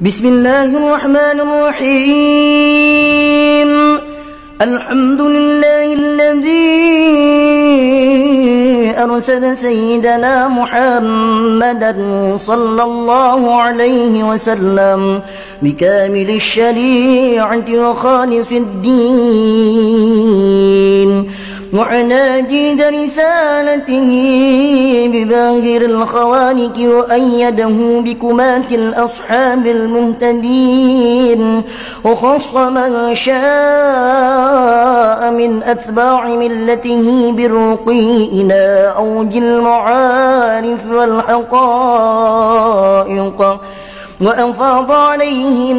بسم الله الرحمن الرحيم. الحمد لله الذي أرسل سيدنا محمدا صلى الله عليه وسلم بكامل الشريعة وخالص الدين. وعناجيد رسالته بباهر الخوانك وأيده بكمات الأصحاب المهتدين وخص من شاء من أتباع ملته بالرقي إلى أوج المعارف والحقائق وأفاض عليهم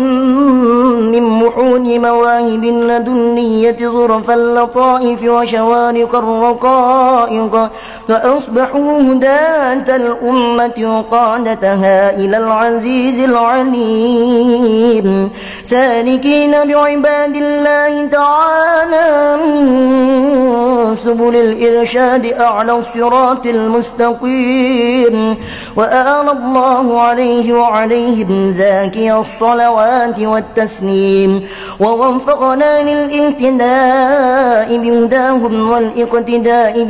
من محون مواهب لدنية ظرف اللطائف وشوارق الرقائق فأصبحوا هداة الأمة وقادتها إلى العزيز العليم. سالكين بعباد الله تعالى من سبل الإرشاد أعلى الصراط المستقيم. وآل الله عليه زاكي الصلوات والتسليم ووفقنا للاهتداء بهداهم والإقتداء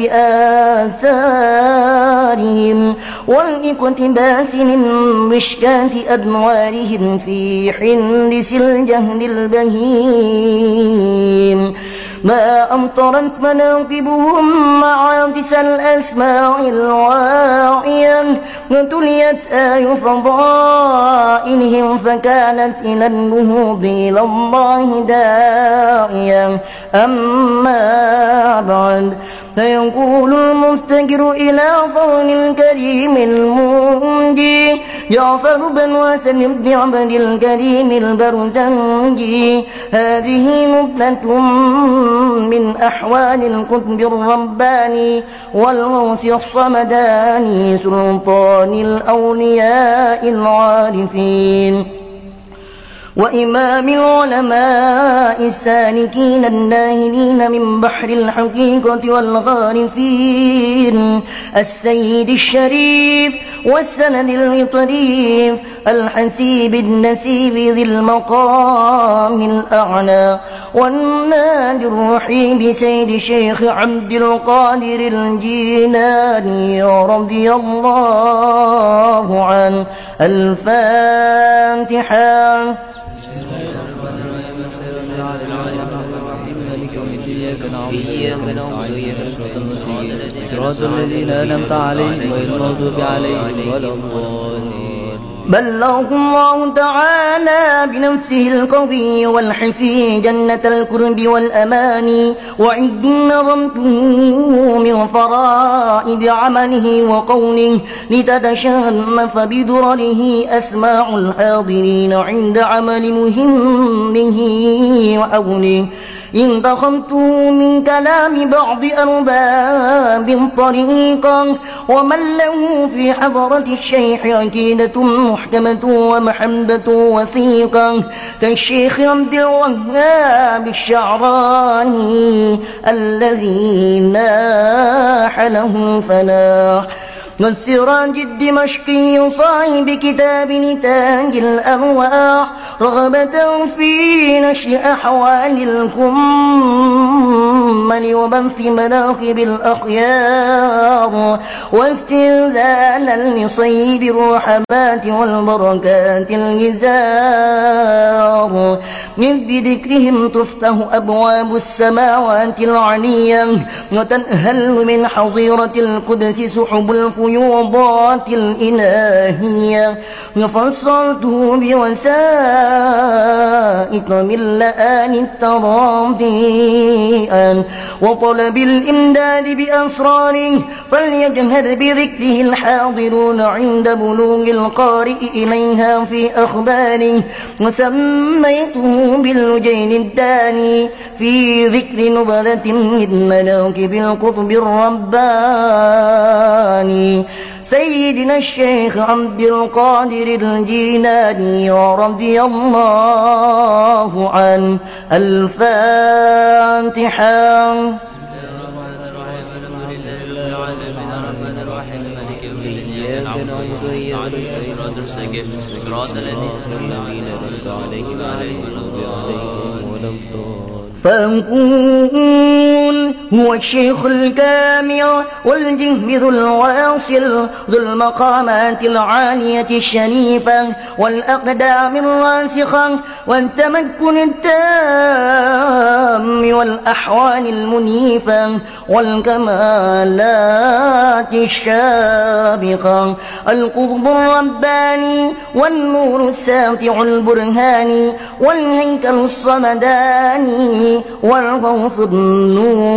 بآثارهم والإقتباس من مشكاة أنوارهم في حلس الجهل البهيم ما أمطرت مناقبهم معابس الأسماع الواعية وتليت آي فضائلهم فكانت إلى النهوض إلى الله داعية. أما بعد فيقول المفتقر إلى فضل الكريم المنجي جعفر بن واسل بن عبد الكريم البرزنجي. هذه نبذة من أحوال القطب الرباني والغوث الصمداني سلطان الأولياء العارفين. وإمام العلماء السالكين الناهلين من بحر الحقيقة والغارفين السيد الشريف والسند الطريف الحسيب النسيب ذي المقام الأعلى والنادي الرحيم سيد شيخ عبد القادر الجيلاني رضي الله عنه الفاتحة بسم الله الرحمن الرحيم. الحمد لله رب العالمين مالك يوم الدين؟ إياك نعبد وإياك نستعين. صراط المستقيم صراط الذين أنعمت عليهم غير المغضوب عليهم ولا الضالين. بلغ الله تعالى بنفسه القوي والحفي جنة الكرب والأمان وعند نظمته من فرائد عمله وقوله لتتشرف بدرره أسماع الحاضرين عند عمل مهمه وحوله انتخمته من كلام بعض أرباب طريقا ومن له في حضرة الشيخ عقيدة محكمة ومحمدة وثيقة. كالشيخ عبد الوهاب الشعراني الذي ناح له فلاح. والسراج الدمشقي صاحب كتاب نتاج الأرواح رغبة في نشر أحوال الكمل وبث مناقب الأخيار واستنزالا لصيد الرحمات والبركات الجزار. إذ بذكرهم تفتح أبواب السماوات العلية وتنهل من حظيرة القدس سحب الفيوضات الإلهية. وفصلته بوسائط من لآن التراضي. وطلب الإمداد بأسراره فليجهر بذكره الحاضرون عند بلوغ القارئ إليها في أخباره. وسميته باللجين الداني في ذكر نبذة من مناكب القطب الرباني. سيدنا الشيخ عبد القادر الجيلاني رضي الله عنه. الفاتحة. صراط الذين أنعمت عليهم ولا الضالين فنقول هو الشيخ الكامل والجهد ذو الواصل ذو المقامات العالية الشريفة والأقدام الراسخة والتمكن التام والأحوال المنيفة والكمالات الشابقة القطب الرباني والنور الساطع البرهاني والهيكل الصمداني والغوث النوراني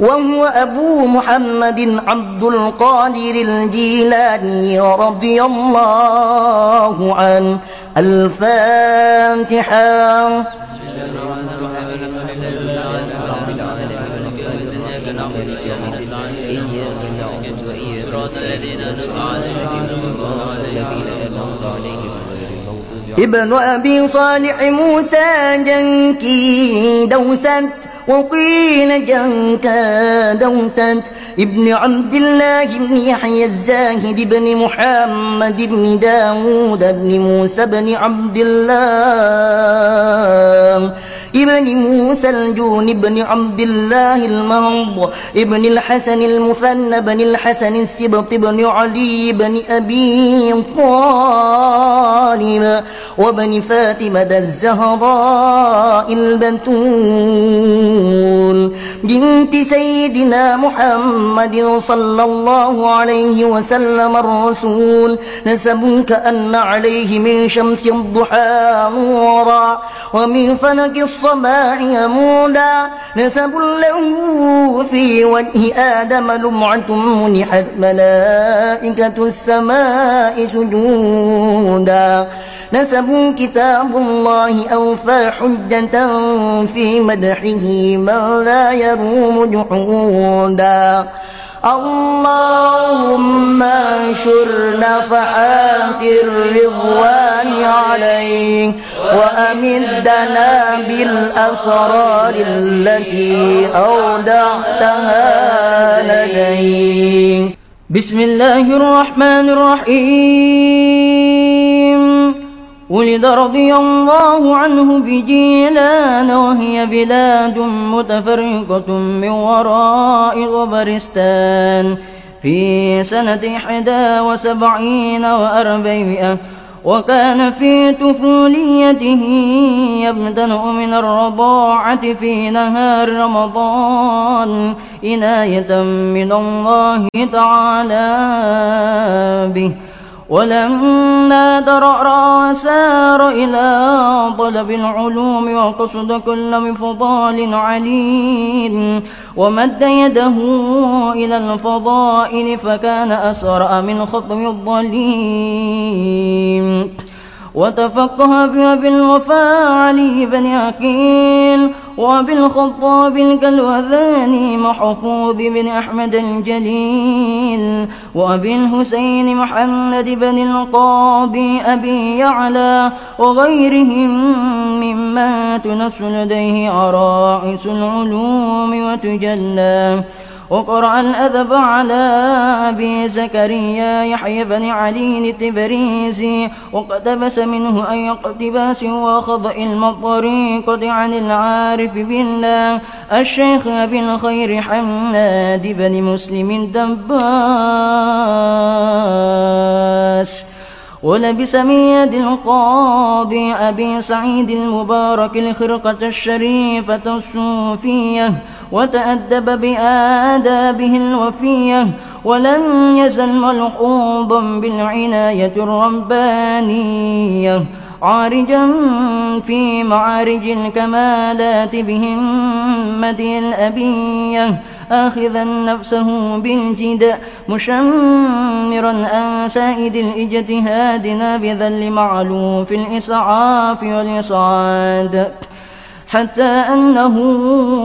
وهو أبو محمد عبد القادر الجيلاني رضي الله عنه. الفاتحة. بسم ابن أبي صالح موسى جنكي دوست وقيل جنكا دوست ابن عبد الله بن يحيى الزاهد بن محمد بن داود بن موسى بن عبد الله. ابن موسى الجون بن عبد الله المهض ابن الحسن المثنى بن الحسن السبط بن علي بن أبي طالب وبن فاطمة الزهراء البتول. بنت سيدنا محمد صلى الله عليه وسلم الرسول نسب كأن عليه من شمس الضحى نورا ومن فلك الصباح يمودا. نسب له في وجه آدم لمعة منحت ملائكة السماء سجودا. نسب كتاب الله أوفى حجة في مدحه من لا يروم جحودا. اللهم انشر نفحات الرضوان عليه وأمدنا بالأسرار التي أودعتها لديه بسم الله الرحمن الرحيم. ولد رضي الله عنه بجيلان وهي بلاد متفرقة من وراء غبرستان. في سنة إحدى وسبعين وأربعمائة وكان في طفوليته يبدأ من الرضاعة في نهار رمضان. عناية من الله تعالى به. ولما ترأرى وسار إلى طلب العلوم وقصد كل مفضال عليل ومد يده إلى الفضائل فكان أسرع من خطم الظليم وتفقه بأبي علي بن عقيل وأبي الخطاب الكلوذاني محفوظ بن أحمد الجليل وأبي الحسين محمد بن القاضي أبي يعلى وغيرهم مما تنس لديه عرائس العلوم وتجلى وقرأ الأدب على أبي زكريا يحيى بن علي التبريزي واقتبس منه أي اقتباس وخضع الطريقة عن العارف بالله. الشيخ أبي الخير حماد بن مسلم دباس ولبس من يد القاضي أبي سعيد المبارك الخرقة الشريفة الصوفية وتأدب بآدابه الوفية ولم يزل ملحوظا بالعناية الربانية عارجا في معارج الكمالات بهمته الأبية. آخذا نفسه بالجد مشمرا أن سائد الاجتهاد بذل معلوف الإسعاف والإصعاد. حتى أنه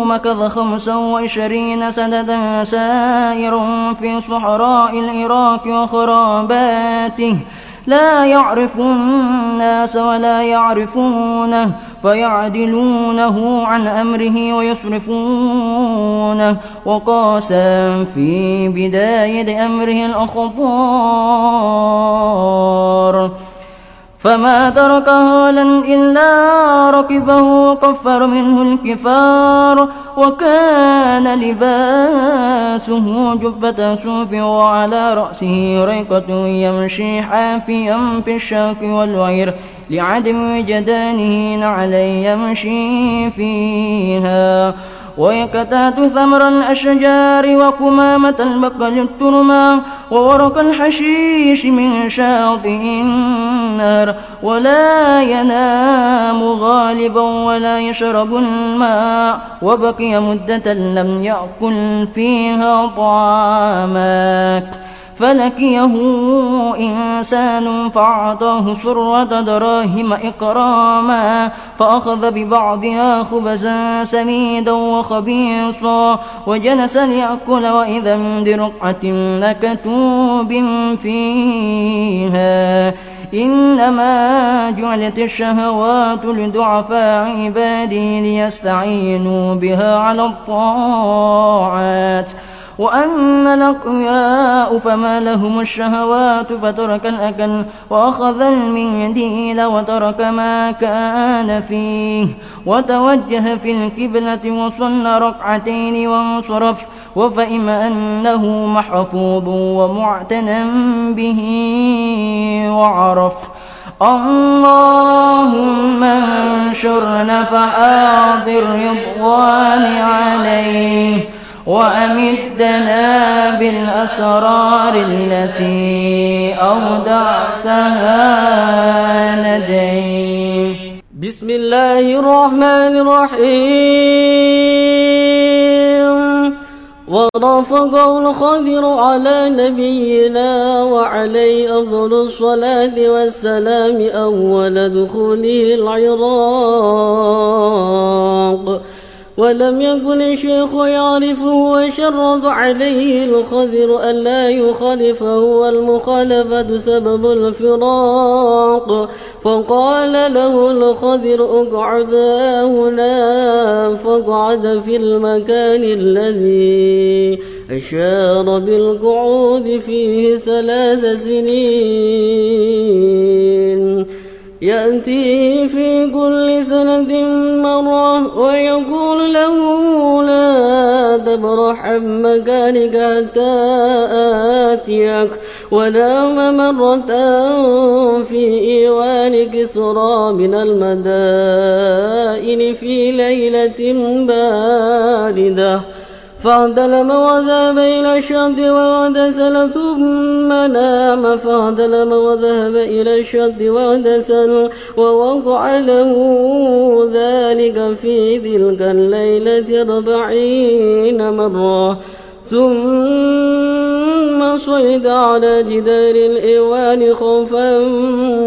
مكث خمسا وعشرين سنة سائر في صحراء العراق وخراباته. لا يعرف الناس ولا يعرفونه. فيعدلونه عن أمره ويصرفونه. وقاسا في بداية أمره الأخطار فما ترك هولا إلا ركبه وكفر منه الكفار. وكان لباسه جبة صوف وعلى رأسه ريقة يمشي حافيا في الشاك والوير لعدم وجدانه نعلي يمشي فيها. ويكتات ثمر الأشجار وقمامة البقل الترمى وورق الحشيش من شاطئ النار. ولا ينام غالبا ولا يشرب الماء. وبقي مدة لم يأكل فيها طعامات فلكيه إنسان فأعطاه سرة دراهم إكراما فأخذ ببعضها خبزا سميدا وخبيصا وجلس ليأكل وإذا برقعة لكتوب فيها إنما جعلت الشهوات لضعفاء عبادي ليستعينوا بها على الطاعات وأن الأقوياء فما لهم الشهوات فترك الأكل وأخذ المنديل وترك ما كان فيه وتوجه في الكبلة وصلى ركعتين وانصرف وفهم أنه محفوظ ومعتنى به وعرف اللهم انشر نفحات الرضوان عليه وأمدنا بالأسرار التي أودعتها لديه بسم الله الرحمن الرحيم. ورافقه الخضر على نبينا وعليه أفضل الصلاة والسلام أول دخوله العراق. ولم يكن الشيخ يعرفه وشرط عليه الخضر ألا يخالفه والمخالفة سبب الفراق. فقال له الخضر اقعد هنا فاقعد في المكان الذي أشار بالقعود فيه ثلاث سنين. يأتي في كل سنة مرة ويقول له لا تبرح عن مكانك حتى آتيك ونام مرة في إيوان كسرى من المدائن في ليلة باردة. فاعتلم وذهب إلى الشد واغتسل ثم نام. فاعتلم وذهب إلى الشد واغتسل ووقع له ذلك في تلك الليلة أربعين مرة. ثم صعد على جدار الإيوان خوفا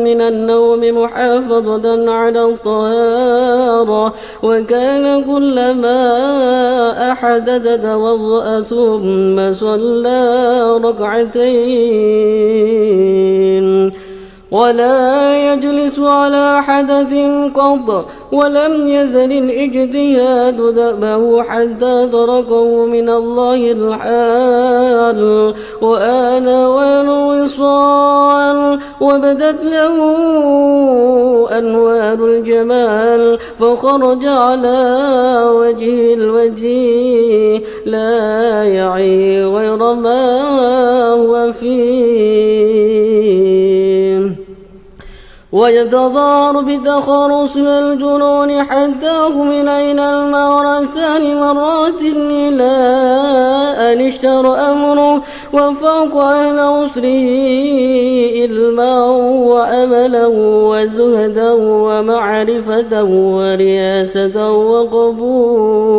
من النوم محافظة على الطهارة وكان كلما أحدث توضأ ثم صلى ركعتين. ولا يجلس على حدث قط ولم يزل الاجتهاد دأبه حتى تركه من الله الحال وآن والوصال وبدت له أنوار الجمال فخرج على وجه الوجه لا يعي غير ما هو فيه ويتظاهر بتخرص والجنون حتى من أين المغرى الثاني مرات إلى أن اشتر أمره وفوق أهل عسره علما وأملا وزهدا ومعرفة ورياسة وقبولا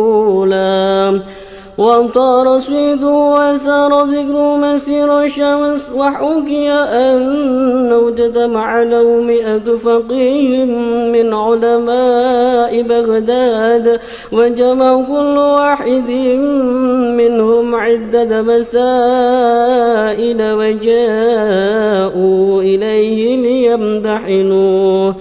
وامطار سويد وسار ذكر مسير الشمس وحكي أنه اجتمع له مئة فقيه من علماء بغداد وجمعوا كل واحد منهم عدة مسائل وجاءوا إليه ليمتحنوه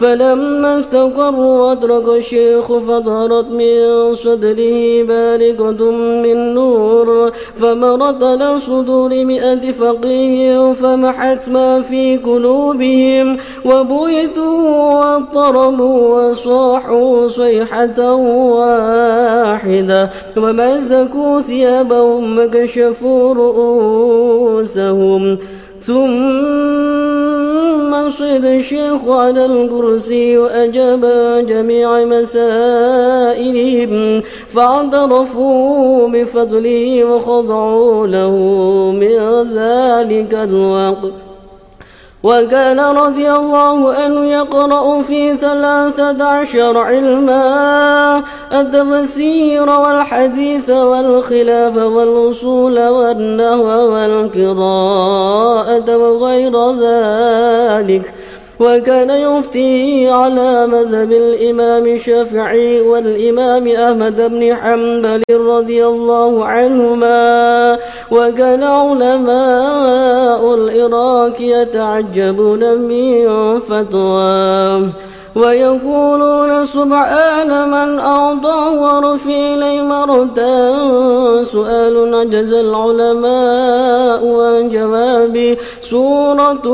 فلما استقروا وأدرك الشيخ فظهرت من صدره بارقة من نور فمرت على صدور مئة فقيه فمحت ما في قلوبهم وبيتوا واضطربوا وصاحوا صيحة واحدة ومزكوا ثيابهم وكشفوا رؤوسهم. ثم انصد الشيخ على الكرسي وأجاب جميع مسائلهم فاعترفوا بفضله وخضعوا له من ذلك الوقت. وكان رضي الله عنه يقرأ في ثلاثة عشر علما التفسير والحديث والخلاف والأصول والنهو والقراءة وغير ذلك. وكان يفتي على مذهب الإمام الشافعي والإمام أحمد بن حنبل رضي الله عنهما وكان علماء العراق يتعجبون من فتواه. ويقولون سبحان من أعطى ورفي إلي مرتا. سؤال عجز العلماء عن جواب سورة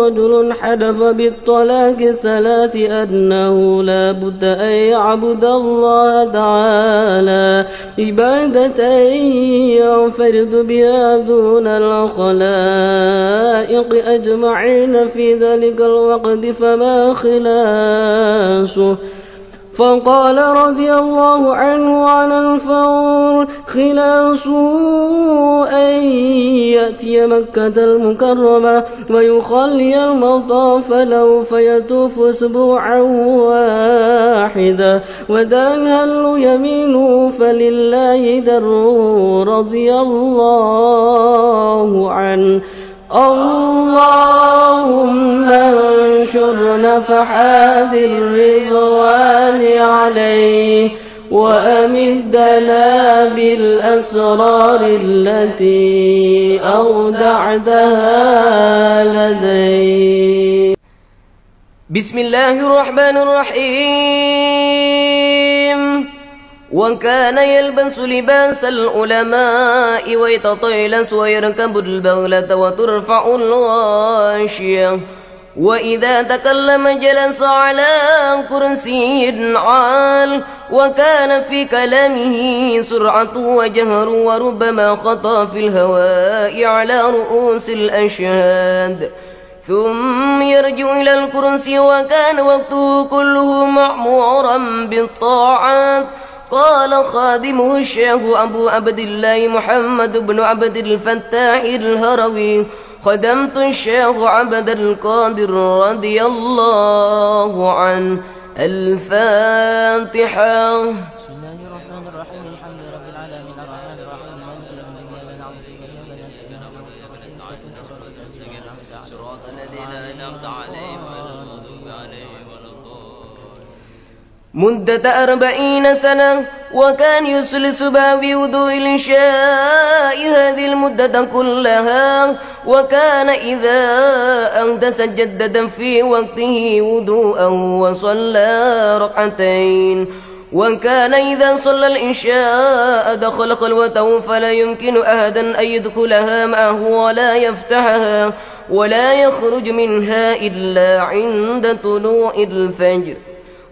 رجل حدف بالطلاق الثلاث أنه لا بد أن يعبد الله تعالى. عبادة ينفرد بها دون الخلائق أجمعين في ذلك الوقت فما خلاف خلاصه فقال رضي الله عنه عن الفور خلاصه أن يأتي مكة المكرمة ويخلي المطاف له فيطوف أسبوعا واحدا وتنهل يمينه فلله دره رضي الله عنه. اللهم انشر نفحات الرضوان عليه وأمدنا بالأسرار التي أودعتها لديه. بسم الله الرحمن الرحيم. وكان يلبس لباس العلماء ويتطيلس ويركب البغلة وترفع الغاشية. وإذا تكلم جلس على كرسي عال وكان في كلامه سرعة وجهر وربما خطى في الهواء على رؤوس الأشهاد. ثم يرجع إلى الكرسي وكان وقته كله معمورا بالطاعات. قال خادمه الشيخ أبو عبد الله محمد بن عبد الفتاح الهروي خدمت الشيخ عبد القادر رضي الله عنه. الفاتحة بسم الله الرحمن الرحيم الحمد لله رب العالمين الرحمن الرحيم مالك يوم الدين إياك نعبد وإياك نستعين صراط الذين أنعمت عليهم غير المغضوب عليهم ولا مدة أربعين سنة وكان يسلس بوضوء العشاء هذه المدة كلها وكان إذا أحدث جدد في وقته وضوءا وصلى ركعتين وكان إذا صلى العشاء دخل خلوته فلا يمكن أحدا أن يدخلها معه ولا يفتحها ولا يخرج منها إلا عند طلوع الفجر.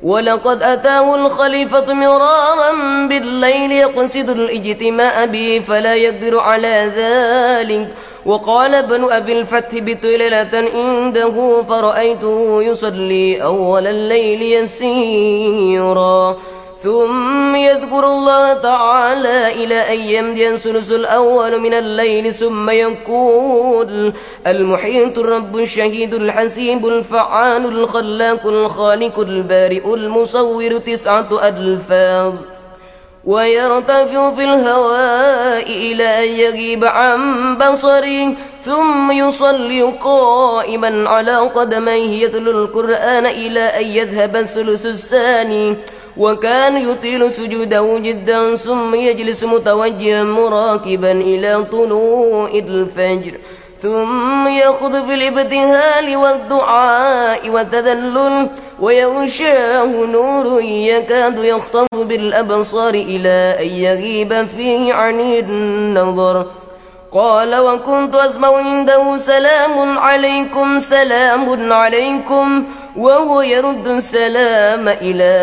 ولقد أتاه الخليفة مرارا بالليل يقصد الإجتماع به فلا يقدر على ذلك. وقال ابن أبي الفتح بطللة عنده فرأيته يصلي أول الليل يسيرا. ثم يذكر الله تعالى إلى أن يمضي الثلث الأول من الليل ثم يقول المحيط الرب الشهيد الحسيب الفعال الخلاق الخالق البارئ المصور تسعة ألفاظ ويرتفع في الهواء إلى أن يغيب عن بصري ثم يصلي قائما على قدميه يتلو القرآن إلى أن يذهب الثلث الثاني. وكان يطيل سجوده جدا ثم يجلس متوجها مراكبا إلى طلوع الفجر. ثم يأخذ بالابتهال والدعاء والتذلل ويغشاه نور يكاد يخطف بالأبصار إلى أن يغيب فيه عن النظر. قال وكنت أسمع عنده سلام عليكم سلام عليكم. وهو يرد السلام إلى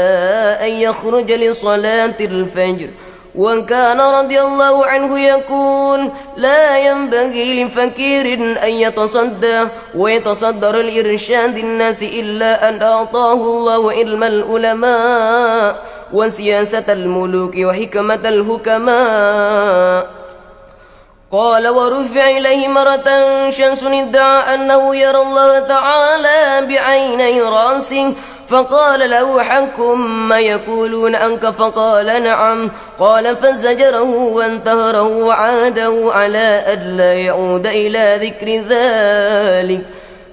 أن يخرج لصلاة الفجر. وكان رضي الله عنه يقول لا ينبغي لفكير أن يتصدى ويتصدر الإرشاد الناس إلا أن أعطاه الله علم العلماء وسياسة الملوك وحكمة الحكماء. قال ورفع إليه مرة شمس ادعى أنه يرى الله تعالى بعيني رأسه فقال له حكم ما يقولون أنك فقال نعم قال فزجره وانتهره وعاده على أن لا يعود إلى ذكر ذلك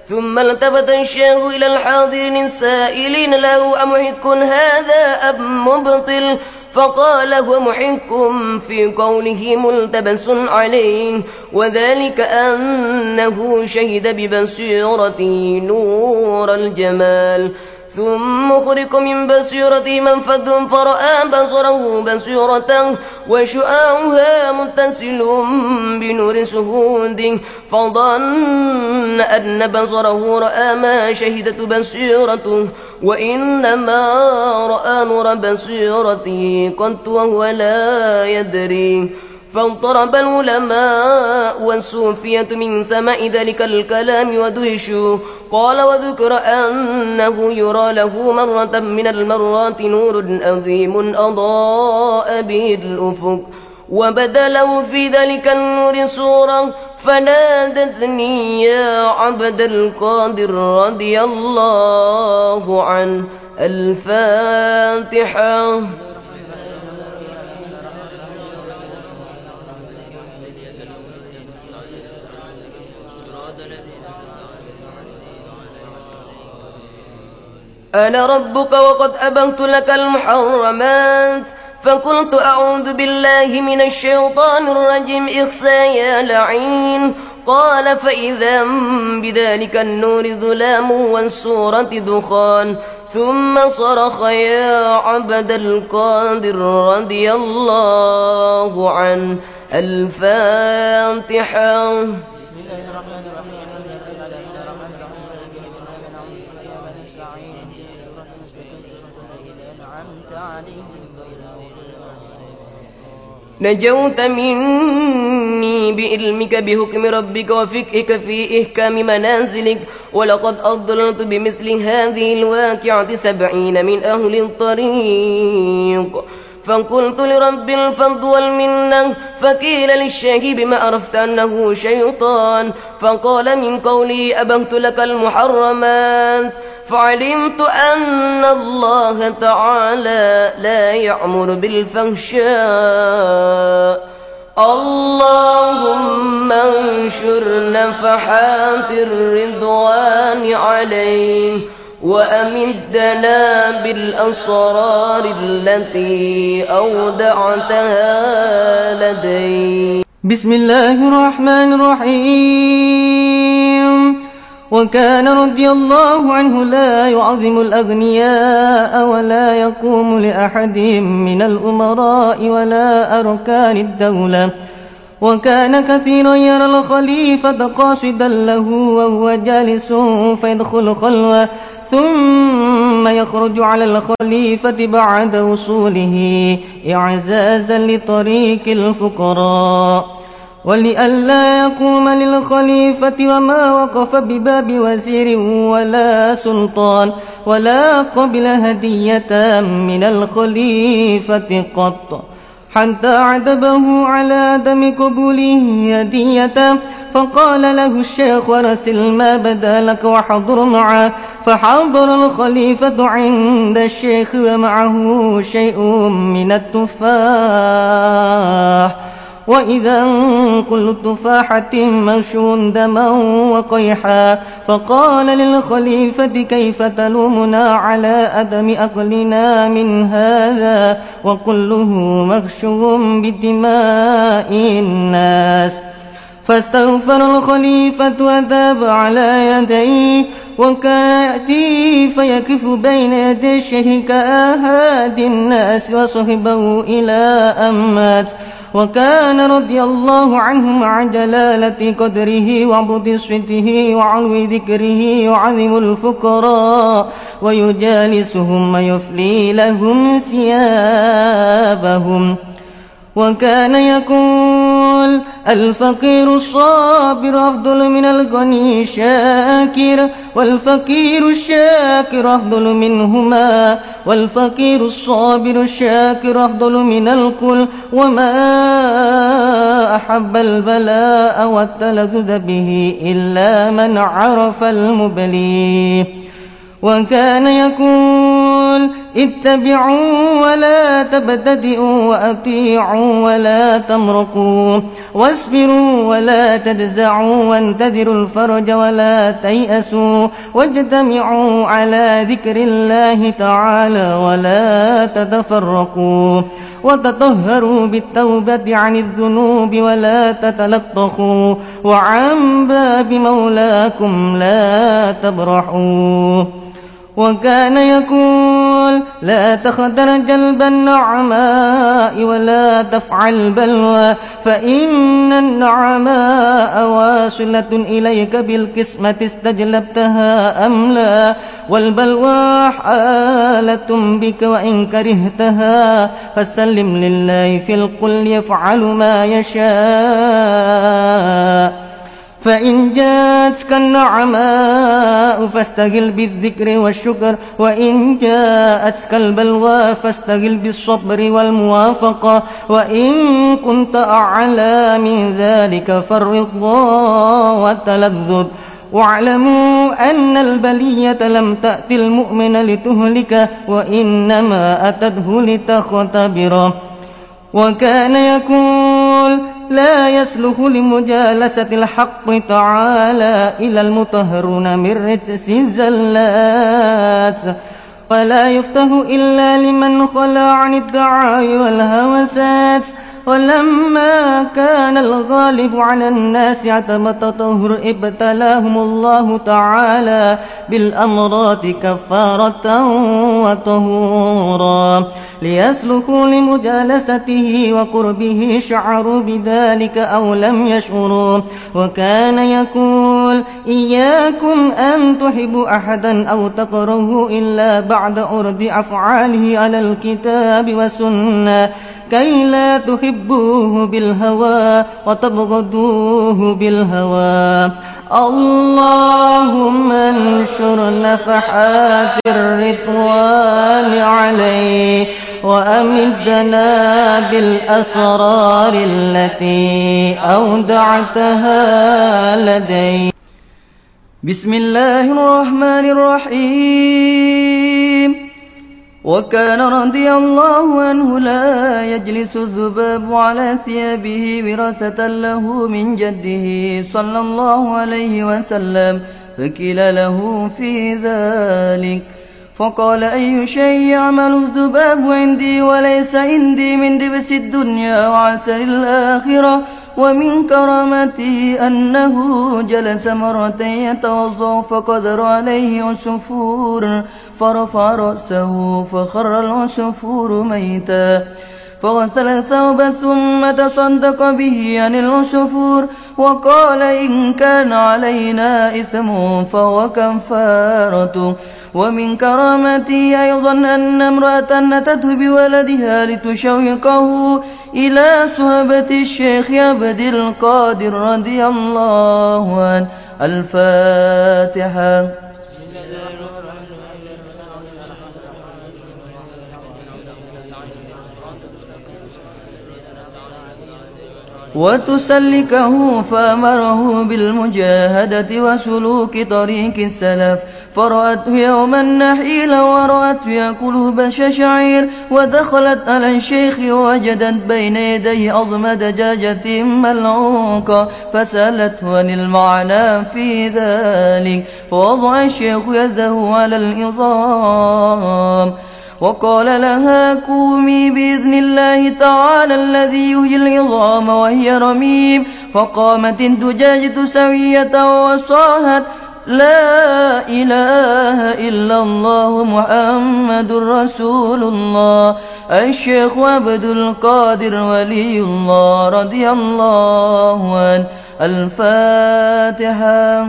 ثم التفت الشيخ إلى الحاضرين السائلين له أمحك هذا أم مبطل فقال هو محك في قوله ملتبس عليه وذلك أنه شهد ببصيرته نور الجمال. ثم خرق من بصيرة منفذ فرأى بصره بصيرة وشؤاؤها متصل بنور سهود. فظن أن بصره رأى ما شهدت بصيرته. وإنما رأى نور بصيرته قد وهو لا يدري. فاضطرب العلماء والصوفية من سماء ذلك الكلام ودهشوا. قال وذكر أنه يرى له مرة من المرات نور عظيم أضاء به الأفق. وبدا له في ذلك النور صورة فنادتني يا عبد القادر رضي الله عنه الفاتحة. أنا ربك وقد أبنت لك المحرمات. فقلت أعوذ بالله من الشيطان الرجيم إخسى يا لعين. قال فإذا بذلك النور ظلام والسورة دخان. ثم صرخ يا عبد القادر رضي الله عنه. الفاتحة. بسم الله الرحمن الرحيم الحمد لله لا اله الا الرحمن الرحيم مالك انعمت عليهم غير المغضوب نجوت مني بعلمك بحكم ربك وفقهك في إحكام منازلك ولقد أضللت بمثل هذه الواقعة سبعين من أهل الطريق. فقلت لرب الفضل والمنة فقيل للشاهد بما عرفت أنه شيطان. فقال من قولي أبهت لك المحرمات. فعلمت أن الله تعالى لا يأمر بالفحشاء. اللهم انشر نفحات الرضوان عليه وأمدنا بالأسرار التي أودعتها لديه بسم الله الرحمن الرحيم. وكان رضي الله عنه لا يعظم الأغنياء ولا يقوم لأحد من الأمراء ولا أركان الدولة. وكان كثيرا يرى الخليفة قاصدا له وهو جالس فيدخل خلوة. ثم يخرج على الخليفة بعد وصوله إعزازا لطريق الفقراء ولئلا يقوم للخليفة وما وقف بباب وزير ولا سلطان ولا قبل هدية من الخليفة قط حتى عتبه على دم قبوله هدية فقال له الشيخ ورسل ما بدا لك وحضر معه. فحضر الخليفة عند الشيخ ومعه شيء من التفاح. وإذا كل تفاحة مشو دما وقيحا فقال للخليفة كيف تلومنا على أدم أقلنا من هذا وكله مغشو بدماء الناس فاستغفر الخليفة وتاب على يديه وكان يأتي فيكف بين يدي الشيخ كآهاد الناس وصحبه إلى أمات وكان رضي الله عنه مع جلالة قدره وعبد صفته وعلو ذكره يعظم الفقراء ويجالسهم ويفلي لهم ثيابهم. وكان الفقير الصابر أفضل من الغني الشاكر والفقير الشاكر أفضل منهما والفقير الصابر الشاكر أفضل من الكل. وما أحب البلاء والتلذذ به إلا من عرف المبلي. وكان يقول اتبعوا ولا تبتدئوا وأطيعوا ولا تمرقوا واصبروا ولا تجزعوا وانتظروا الفرج ولا تيأسوا واجتمعوا على ذكر الله تعالى ولا تتفرقوا وتطهروا بالتوبة عن الذنوب ولا تتلطخوا وعن باب مولاكم لا تبرحوا وكان يقول لا تخدر جلب النعماء ولا تفعل البلوى فإن النعماء واصلة إليك بالقسمة استجلبتها أم لا والبلوى حالة بك وإن كرهتها فسلم لله في القل يفعل ما يشاء. فإن جاءتك النعماء فاستغل بالذكر والشكر وإن جاءتك البلوى فاستغل بالصبر والموافقة وإن كنت أعلى من ذلك فالرضا والتلذذ واعلموا أن البلية لم تأتي المؤمن لتهلك وإنما أتته لتختبره وكان يقول لا يسلح لمجالسة الحق تعالى إلى المطهرون من رجس الزلات. ولا يفتح إلا لمن خلى عن الدعاء والهوسات. ولما كان الغالب على الناس عدم التطهر ابتلاهم الله تعالى بالأمراض كفارة وطهورا ليسلكوا لمجالسته وقربه شعروا بذلك أو لم يشعروا. وكان يقول إياكم أن تحبوا أحدا أو تكرهوا إلا بعد عرض أفعاله على الكتاب والسنة. كي لا تحبوه بالهوى وتبغضوه بالهوى اللهم انشر نفحات الرضوان عليه وأمدنا بالأسرار التي أودعتها لدي بسم الله الرحمن الرحيم وكان رضي الله عنه لا يجلس الذباب على ثيابه وراثة له من جده صلى الله عليه وسلم فكل له في ذلك. فقال أي شيء يعمل الذباب عندي وليس عندي من دبس الدنيا وعسل الآخرة؟ ومن كرامته أنه جلس مرة يتوضأ فقدر عليه عصفور فرفع رأسه فخر العصفور ميتا. فغسل الثوب ثم تصدق به عن العصفور وقال إن كان علينا إثم فهو كفارته ومن كرامته أيضا أن امرأة أتته بولدها لتشوقه إلى صحبة الشيخ عبد القادر رضي الله عنه. الفاتحة. وتسلكه فأمره بالمجاهدة وسلوك طريق السلف. فرأته يوما نحيلا ورأته يأكل بش شعير ودخلت على الشيخ ووجدت بين يديه عظم دجاجة ملعوقة فسألته عن المعنى في ذلك فوضع الشيخ يده على العظام وقال لها كومي بإذن الله تعالى الذي يهي العظام وهي رميم فقامت الدجاجة سوية وصاهت لا إله إلا الله محمد رسول الله. الشيخ عبد القادر ولي الله رضي الله عنه. الفاتحة.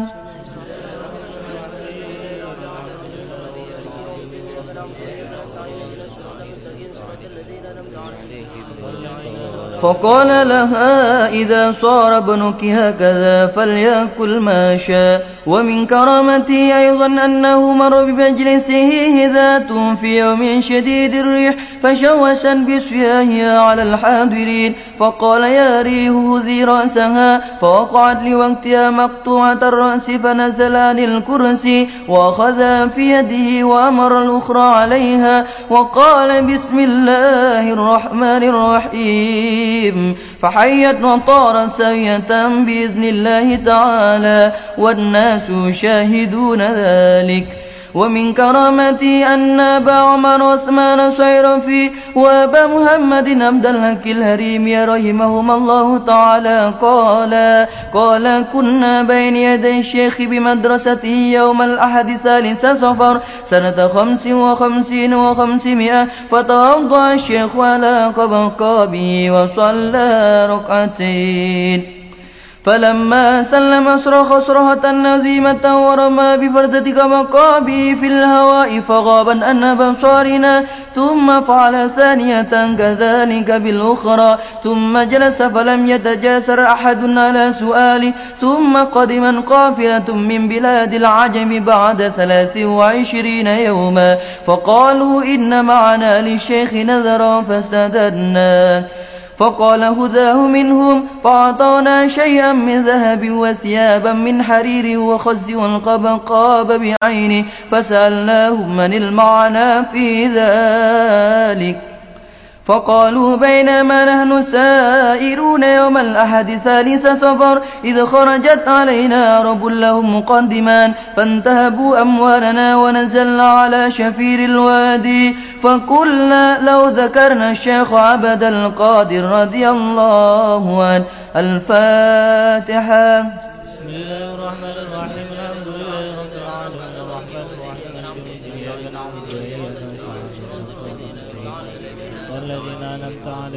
فقال لها إذا صار ابنك هكذا فليأكل ما شاء. ومن كرامته أيضا أنه مر بمجلسه ذات في يوم شديد الريح فشوشا بسياهها على الحاضرين. فقال يا ريح هذي رأسها. فوقعت لوقتها مقطوعة الرأس فنزل عن الكرسي وأخذها في يده وأمر الأخرى عليها. وقال بسم الله الرحمن الرحيم. فحيت وطارت سوية بإذن الله تعالى والناس شاهدون ذلك. ومن كرامتي أن أبا عمر عثمان سير في وأبا محمد عبد الحق الهريم رحمهما الله تعالى قال قال كنا بين يدي الشيخ بمدرسته يوم الأحد ثالث صفر سنة خمس وخمسين وخمسمائة فتوضع الشيخ على قبقابه وصلى ركعتين. فلما سلم صرخ صرخة نزيمة ورمى بفردة مقابه في الهواء فغابا أن بصارنا ثم فعل ثانية كذلك بالأخرى ثم جلس فلم يتجاسر أحد على سؤاله ثم قدما قافلة من بلاد العجم بعد ثلاث وعشرين يوما فقالوا إن معنا للشيخ نذرا فاستددناه فقال هداه منهم فأعطانا شيئا من ذهب وثيابا من حرير وخز والقبقاب بعينه فسألناهم من المعنى في ذلك. فقالوا بينما نحن سائرون يوم الأحد ثالث سفر إذ خرجت علينا عرب لهم مقدمان فانتهبوا أموالنا ونزلنا على شفير الوادي فقلنا لو ذكرنا الشيخ عبد القادر رضي الله عنه الفاتحة. بسم الله الرحمن الرحيم الحمد لله رب العالمين الرحمن الرحيم مالك يوم الدين إياك نعبد وإياك نستعين والذين أنعمت عليهم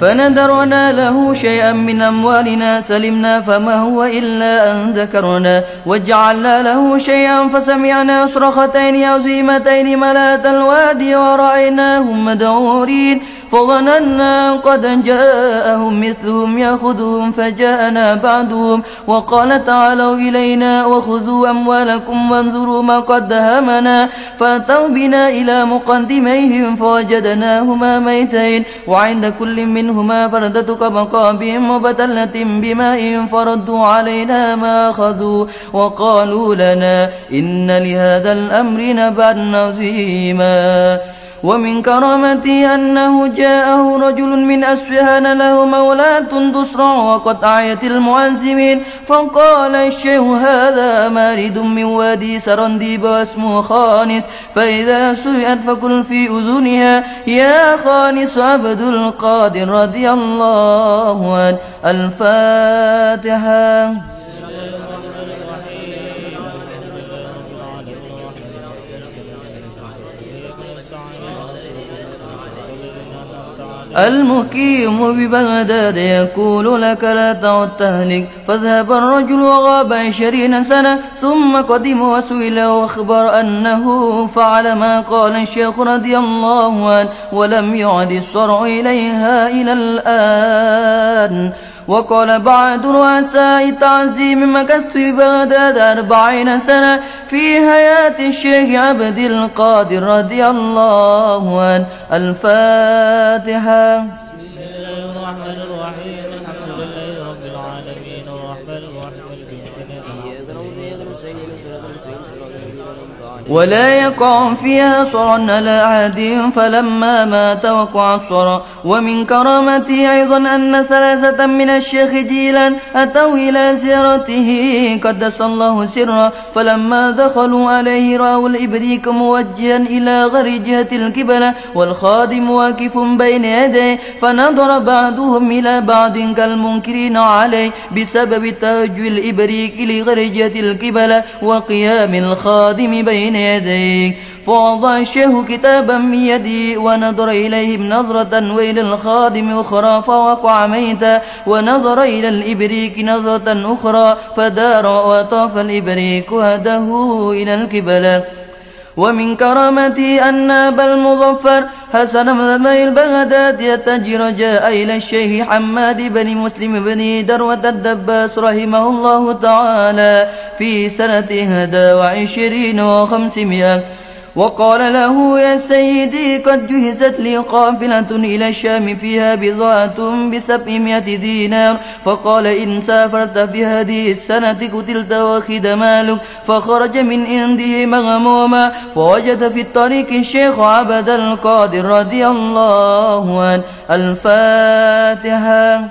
فنذرنا له شيئا من أموالنا سلمنا فما هو إلا أن ذكرنا. وجعلنا له شيئا فسمعنا صرختين عظيمتين ملات الوادي ورأيناهم مدعورين. فظننا قد جاءهم مثلهم يأخذهم فجاءنا بعدهم وقال تعالوا إلينا وخذوا أموالكم وانظروا ما قد همنا فأتوا بنا إلى مقدميهم فوجدناهما ميتين وعند كل منهما فردة كبقاب وبتلة بماء فردوا علينا ما أخذوا وقالوا لنا إن لهذا الأمر نبعا عظيما ومن كرامته أنه جاءه رجل من أسفهان له مولاة تسرع وقد أعيت المعزمين فقال الشيخ هذا مارد من وادي سرنديب واسمه خانس فإذا سئت فكل في أذنها يا خانس عبد القادر رضي الله عنه الفاتحة. المقيم ببغداد يقول لك لا تعد تهلك فذهب الرجل وغاب عشرين سنة ثم قدم وسئل واخبر أنه فعل ما قال الشيخ رضي الله عنه ولم يعد الصرع إليها إلى الآن. وقال بعض رؤساء التعزيم مكثت ببغداد أربعين سنة في حياة الشيخ عبد القادر رضي الله عنه. الفاتحة. بسم الله الرحمن الرحيم. ولا يقع فيها صرا على أحد فلما مات وقع الصرا. ومن كرامته أيضا أن ثلاثة من الشيخ جيلا أتوا إلى زيارته قدس الله سرا. فلما دخلوا عليه رأوا الإبريق موجها إلى غير جهة القبلة والخادم واقف بين يديه. فنظر بعضهم إلى بعض كالمنكرين عليه بسبب توجه الإبريق لغير جهة القبلة وقيام الخادم بين يديه فوضع الشيخ كتابا من يدي ونظر إليهم نظرة وإلى الخادم أخرى فوقع ميتا ونظر إلى الإبريق نظرة أخرى فدار وطاف الإبريق وهده إلى الكبلة. ومن كرامته أن أبا المظفر حسن بن البغداد يتجر جاء إلى الشيخ حماد بن مسلم بن دروة الدباس رحمه الله تعالى في سنة هدى وعشرين وخمسمائة. وقال له يا سيدي قد جهزت لي قافلة إلى الشام فيها بضاعة بسبعمائة دينار. فقال إن سافرت في هذه السنة قتلت واخد مالك. فخرج من عنده مغموما فوجد في الطريق الشيخ عبد القادر رضي الله عنه. الفاتحة.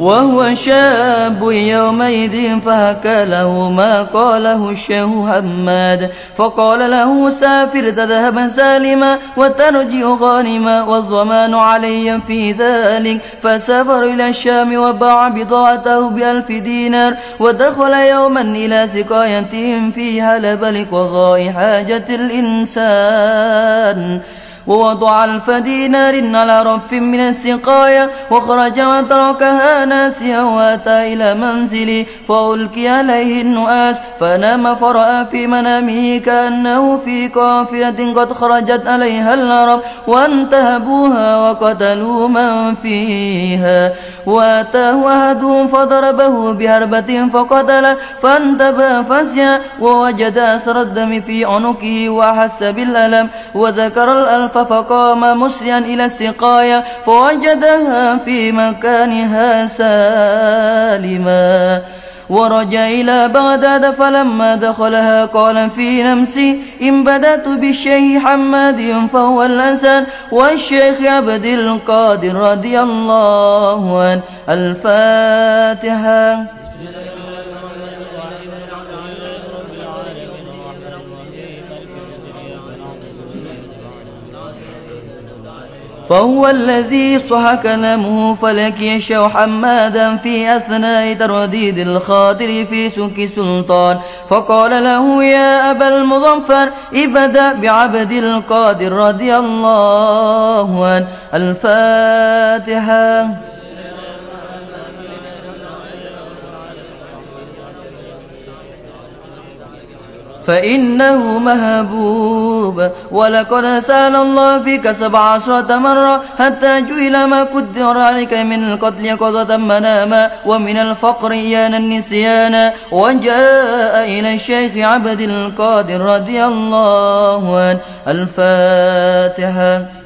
وهو شاب يومئذ فهكى له ما قاله الشيخ حماد فقال له سافر تذهب سالما وترجع غانما والضمان علي في ذلك. فسافر إلى الشام وباع بضاعته بألف دينار ودخل يوما إلى سقاية فيها لبل قضاء حاجة الإنسان. ووضع ألف دينار على رف من السقاية وخرج وتركها ناسيا وأتى إلى منزلي فألقي عليه النؤاس فنام فرأى في منامه كأنه في قافلة قد خرجت عليها العرب وانتهبوها وقتلوا من فيها وأتاه أحدهم فضربه بهربة فقتله فانتبه فسيا ووجد أثر الدم في عنقه وأحس بالألم وذكر الألف فقام مسرعا إلى السقاية فوجدها في مكانها سالما. ورجع إلى بغداد فلما دخلها قال في نفسي إن بدأت بالشيخ حماد فهو الأسد والشيخ عبد القادر رضي الله عنه. الفاتحة. فهو الذي صح كلامه فلك يشاء حمادا في أثناء ترديد الخاطر في سك سلطان. فقال له يا أبا المظفر ابدأ بعبد القادر رضي الله عنه. الفاتحة. فإنه مهبوب. ولقد سأل الله فيك سبع عشرة مرة حتى جئل ما قدر عليك من القتل قضة مناما ومن الفقر إيانا النسيانا وجاء إلى الشيخ عبد القادر رضي الله عنه. الفاتحة.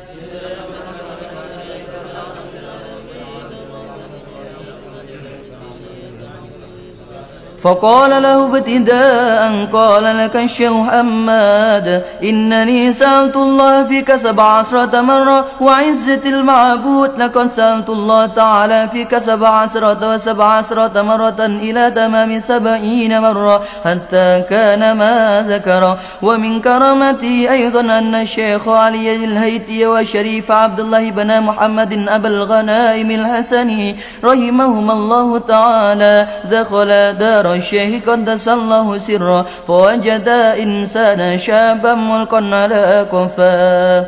فقال له ابتداء قال لك الشيخ حماد إنني سألت الله فيك سبع عشرة مرة وعزة المعبود لقد سألت الله تعالى فيك سبع عشرة وسبع عشرة مرة إلى تمام سبعين مرة حتى كان ما ذكر. ومن كرامتي أيضا أن الشيخ علي الهيتي وشريف عبد الله بن محمد أبا الغنائم الحسني رحمهما الله تعالى دخل دار الشيخ قدس الله سره فوجد إنسانا شابا ملقا على كفاه.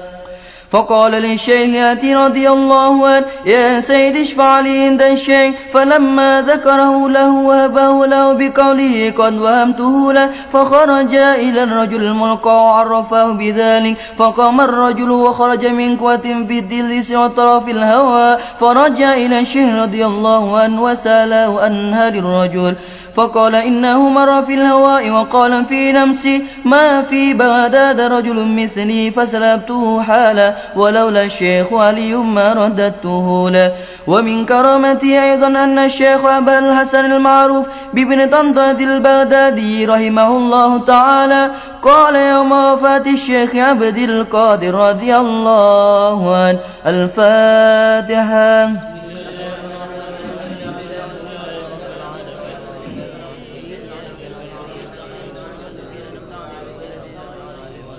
فقال للشيخ ياتي رضي الله عنه يا سيد اشفع لي عند الشيخ. فلما ذكره له وهبه له بقوله قد وهمته له فخرج إلى الرجل الملقى وعرفه بذلك. فقام الرجل وخرج من قوة في الدلس وطرف الهوى. فرجع إلى الشيخ رضي الله عنه وسأله عن هذا الرجل فقال إنه مر في الهواء وقال في نفسي ما في بغداد رجل مثلي فسلبته حالا ولولا الشيخ علي ما رددته له. ومن كرامته أيضا أن الشيخ أبا الحسن المعروف بابن طنطة البغدادي رحمه الله تعالى قال يوم وفاة الشيخ عبد القادر رضي الله عنه الفاتحة.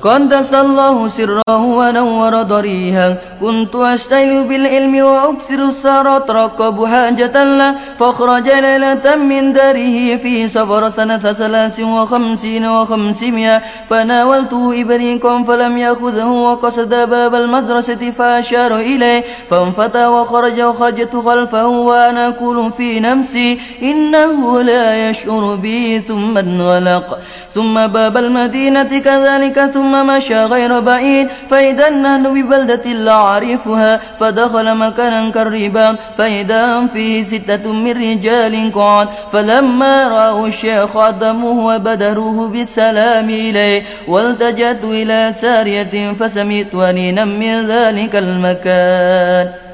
قدس الله سره ونور ضريها كنت أشتغل بالعلم وأكثر السهر أترقب حاجة له. فأخرج ليلة من داره في سفر سنة ثلاث وخمسين وخمسمائة. فناولته إبريقا فلم يأخذه وقصد باب المدرسة فأشار إليه. فانفتى وخرج وخرجت خلفه وأنا أقول في نفسي. إنه لا يشعر بي ثم انغلق. ثم باب المدينة كذلك ثم ثم مشى غير بعيد. فإذا نحن ببلدة لا أعرفها فدخل مكانا كالربا. فإذا فيه ستة من رجال قعد. فلما رأوا الشيخ عدموه وبدروه بالسلام إليه. والتجأت إلى سارية فسمعت أنينا من ذلك المكان.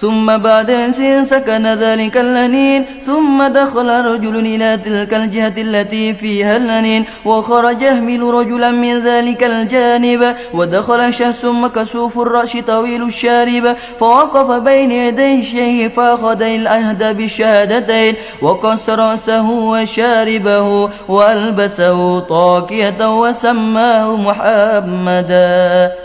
ثم بعد أن سكن ذلك اللنين ثم دخل رجل إلى تلك الجهة التي فيها اللنين وخرج يهمل رجلا من ذلك الجانب ودخل شخص مكسوف الرأس طويل الشارب فوقف بين يدي الشيخ فأخذ الأهد بالشهادتين وقص رأسه وشاربه وألبسه طاكية وسماه محمدا.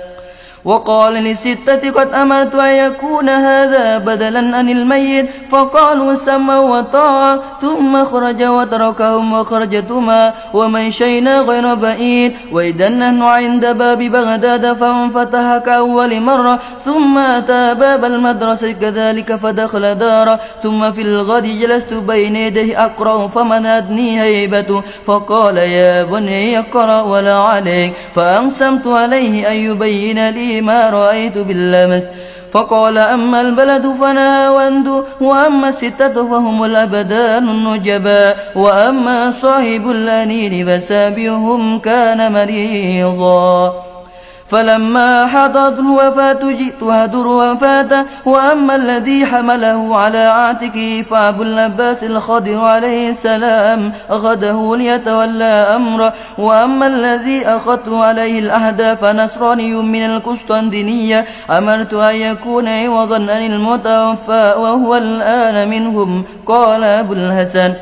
وقال لستة قد أمرت أن يكون هذا بدلا عن الميت. فقالوا سما وطاعة ثم خرج وتركهم وخرجتما ومشينا غير بعيد. وإذا نحن عند باب بغداد فانفتح كأول مرة. ثم أتى باب المدرسة كذلك فدخل دار ثم في الغد جلست بين يديه أقرأ فمنتني هيبته. فقال يا بني اقرأ ولا عليك فأقسمت عليه أن يبين لي ما رأيت باللمس. فقال أما البلد فناوند وأما الستة فهم الأبدان النجبا. وأما صاحب الأنين فسابهم كان مريضا. فلما حضرت الوفاة جئت هدر وفاته وأما الذي حمله على عاتقه فأبو العباس الخضر عليه السلام أخذه ليتولى أمره وأما الذي أخذت عليه الأهدى فنصراني من القسطنطينية أمرت أن يكون عوضا عن المتوفى وهو الآن منهم قال أبو الحسن.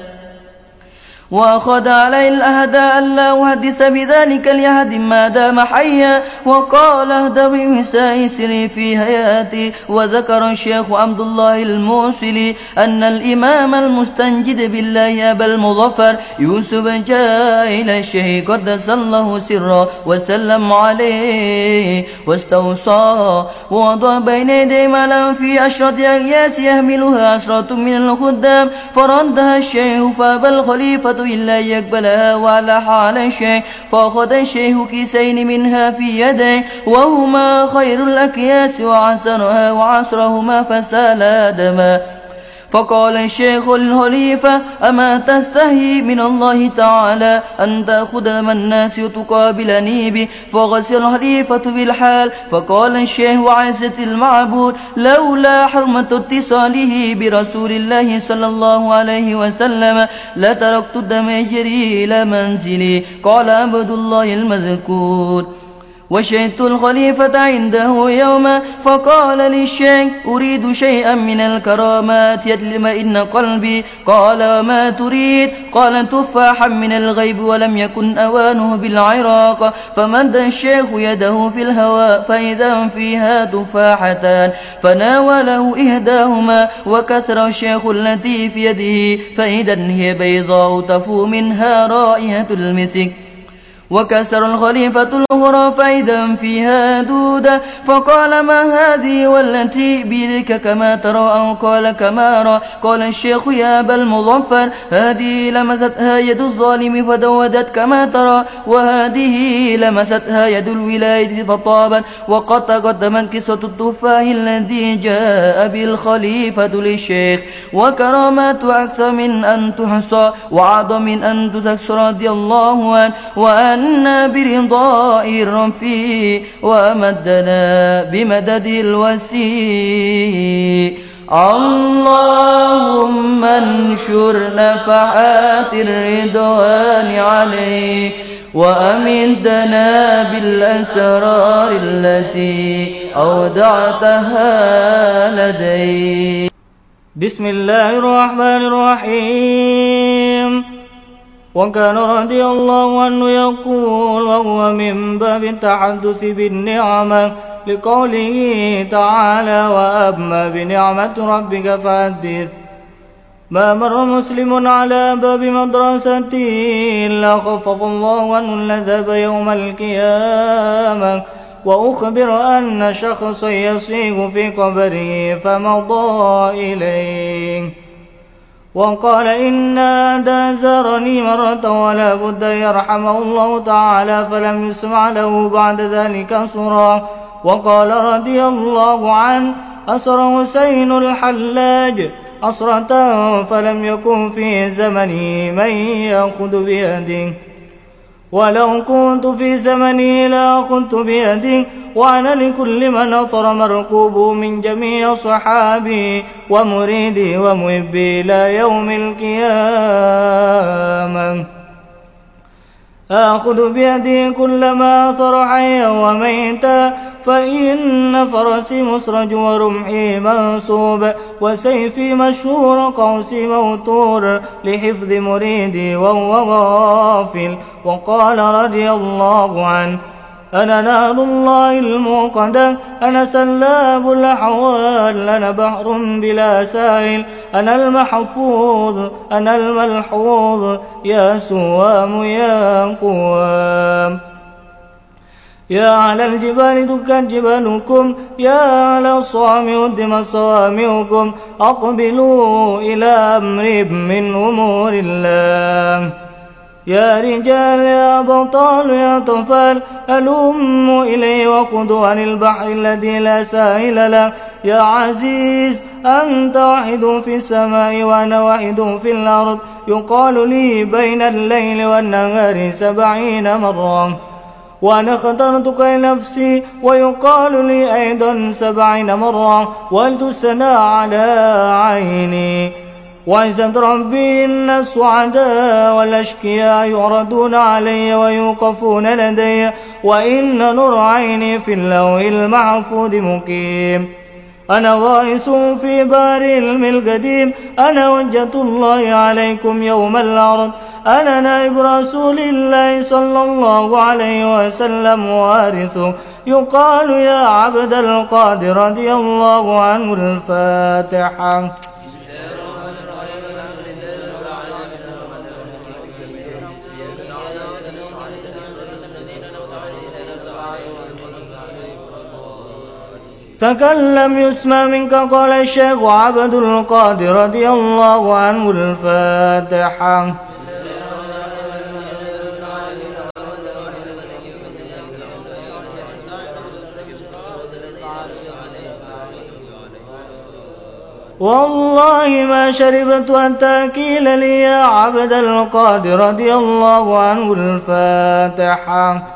وأخذ عليه الأهدى ألا أحدث بذلك اليهد ما دام حيا. وقال اهدى بمساء سري في حياتي. وذكر الشيخ عبد الله الموصلي أن الإمام المستنجد بالله أبا المظفر يوسف جاء إلى الشيخ قدس الله سرا وسلم عليه واستوصى. ووضع بين يدي مالا في عشرة أياس يحملها عشرة من الخدام. فردها الشيخ فأبى الخليفة إلا يقبلها وعلى حال الشيء فأخذ الشيخ كيسين منها في يديه وهما خير الأكياس وعسرها وعسرهما فسالا دما. فقال الشيخ الخليفة أما تستهي من الله تعالى أن تأخذ من الناس تقابلني به فغسل الخليفة بالحال. فقال الشيخ عزة المعبود لولا حرمة اتصاله برسول الله صلى الله عليه وسلم لتركت الدم يجري إلى منزلي. قال عبد الله المذكور. وشهدت الخليفة عنده يوما فقال للشيخ أريد شيئا من الكرامات يتلمئن قلبي. قال وما تريد؟ قال تفاحا من الغيب ولم يكن أوانه بالعراق. فمد الشيخ يده في الهواء فإذا فيها تفاحتان. فناوله إهداهما وكسر الشيخ التي في يده. فإذا هي بيضاء تفو منها رائحة المسك. وكسر الخليفة الأخرى فإذا فيها دودة. فقال ما هذه والتي بيدك كما ترى أو قال كما أرى قال الشيخ يا أبا المظفر هذه لمستها يد الظالم فدودت كما ترى. وهذه لمستها يد الولاية فطابت. وقد تقدمت قصة التفاح الذي جاء بالخليفة للشيخ. وكرامات أكثر من أن تحصى وأعظم من أن تذكر رضي الله عنه. وأن برضاء الرفيع وأمدنا بمدد الوسيع. اللهم انشر نفحات الرضوان عليه وأمدنا بالأسرار التي أودعتها لديه بسم الله الرحمن الرحيم. وكان رضي الله عنه يقول وهو من باب التحدث بالنعمة لقوله تعالى وأما بنعمة ربك فحدث. ما مر مسلم على باب مدرسة إلا خفف الله عنه العذاب يوم القيامة وأخبر أن شخصا يصيغ في قبره فمضى إليه. وقال إن هذا زارني مرة ولا بد يرحمه الله تعالى فلم يسمع له بعد ذلك صرا وقال رضي الله عنه أسر حسين الحلاج أسرة فلم يكن في زمنه من يأخذ بيده. ولو كنت في زمني لأخذت بيدي وأنا لكل من أطر مركوب من جميع صحابي ومريدي ومحبي إلى يوم القيامة. آخذ بيدي كل ما أثر حيا وميتا فإن فرسي مسرج ورمحي منصوب وسيفي مشهور قوسي موتور لحفظ مريدي وهو غافل. وقال رضي الله عنه أنا نار الله الموقدة أنا سلاب الأحوال أنا بحر بلا سائل أنا المحفوظ أنا الملحوظ يا سوام يا قوام. يا على الجبال دكت جبالكم يا على الصوامع هدم صوامعكم أقبلوا إلى أمر من أمور الله. يا رجال يا بطال يا طفال ألم إلي وخذوا عن البحر الذي لا ساحل له. يا عزيز أنت واحد في السماء وأنا واحد في الأرض. يقال لي بين الليل والنهار سبعين مرة. وأنا اخترتك لنفسي ويقال لي أيضا سبعين مرة. ولتسنى على عيني. ربي إن السعداء والأشكياء يعرضون علي ويوقفون لدي وإن نور عيني في اللوح المحفوظ مقيم أنا غائس في بار علم القديم أنا وجة الله عليكم يوم الأرض أنا نائب رسول الله صلى الله عليه وسلم وارثه يقال يا عبد القادر رضي الله عنه الفاتحة تكلم يسمى منك قال الشيخ عبد القادر رضي الله عنه الفاتحة. والله ما شربت حتى كيل لي يا عبد القادر رضي الله عنه الفاتحة.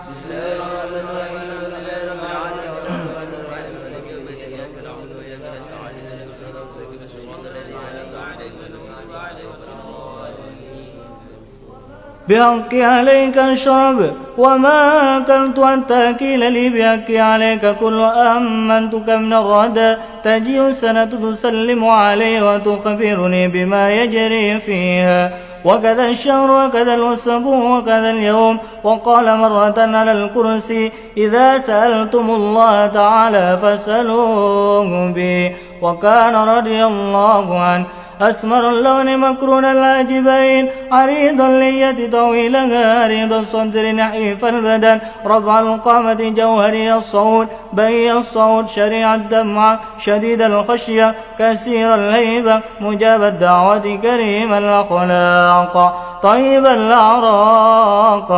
بحق عليك الشرب وما أكلت حتى كيل لي بحق عليك كل أمنتك من الردى تجيء السنة تسلم علي وتخبرني بما يجري فيها. وكذا الشهر وكذا الأسبوع وكذا اليوم. وقال مرة على الكرسي إذا سألتم الله تعالى فاسألوه بي وكان رضي الله عنه. أسمر اللون مكرون اللاجبين عريض اللية طويلها عريض الصدر نحيف البدن ربع القامة جوهري الصوت بي الصوت شريع الدمع شديد الخشية كثير الهيبة مجاب الدعوة كريم الأخلاق طيب الأعراق.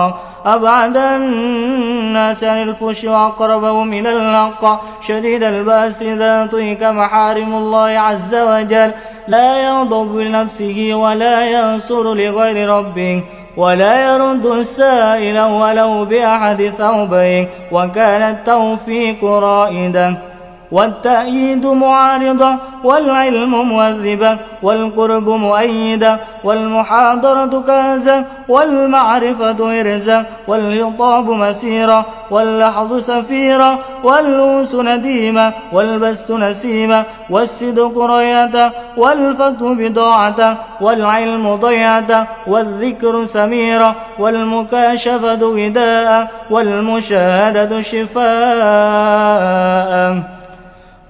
أبعد الناس عن الفش وأقربهم إلى الحق. شديد البأس إذا طيك محارم الله عز وجل. لا يغضب لنفسه ولا ينصر لغير ربه. ولا يرد السائل ولو بأحد ثوبين وكان التوفيق رائدا. والتأييد معارضة والعلم مؤذبا والقرب مؤيدا والمحاضرة كنزا والمعرفة إرزا والخطاب مسيرا واللحظ سفيرا والأنس نديما والبست نسيما والصدق رياتا والفتح بضاعة والعلم ضيعة والذكر سميرا والمكاشفة غداء والمشاهدة شفاء.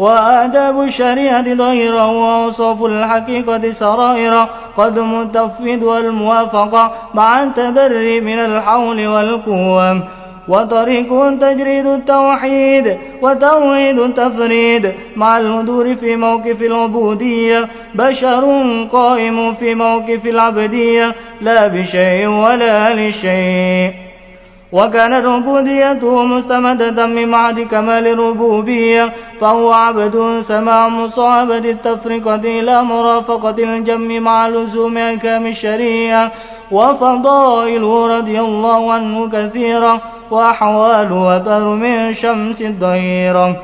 وآداب الشريعة ظهيرا وأوصاف الحقيقة سرائرا قدم التفويض والموافقة مع التبري من الحول والقوة. وطريق تجريد التوحيد وتوحيد التفريد مع الهدور في موقف العبودية. بشر قائم في موقف العبدية لا بشيء ولا لشيء. وكانت عبوديته مستمدة من معد كمال الربوبية. فهو عبد سماع مصابة التفرقة إلى مرافقة الجم مع لزوم أحكام الشريعة. وفضائله رضي الله عنه كثيرا وأحواله أثر من شمس الظهيرة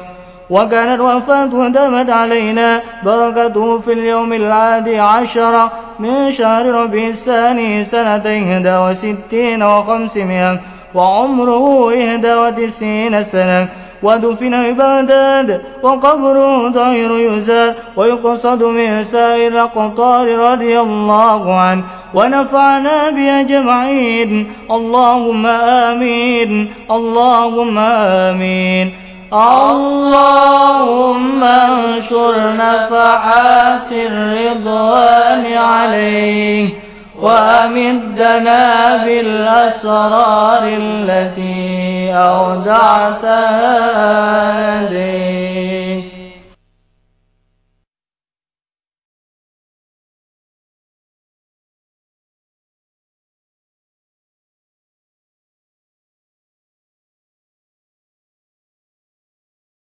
وكانت وفاته دمت علينا بركته في اليوم العادي عشر من شهر ربيع الثاني سنة إحدى وستين وخمسمائة. وعمره إحدى وتسعين سنة ودفن ببغداد وقبره طاهر يزار ويقصد من سائر الأقطار رضي الله عنه ونفعنا بأجمعين. اللهم آمين اللهم آمين. اللهم انشر نفحات الرضوان عليه. وأمدنا بالأسرار التي أودعتها لديه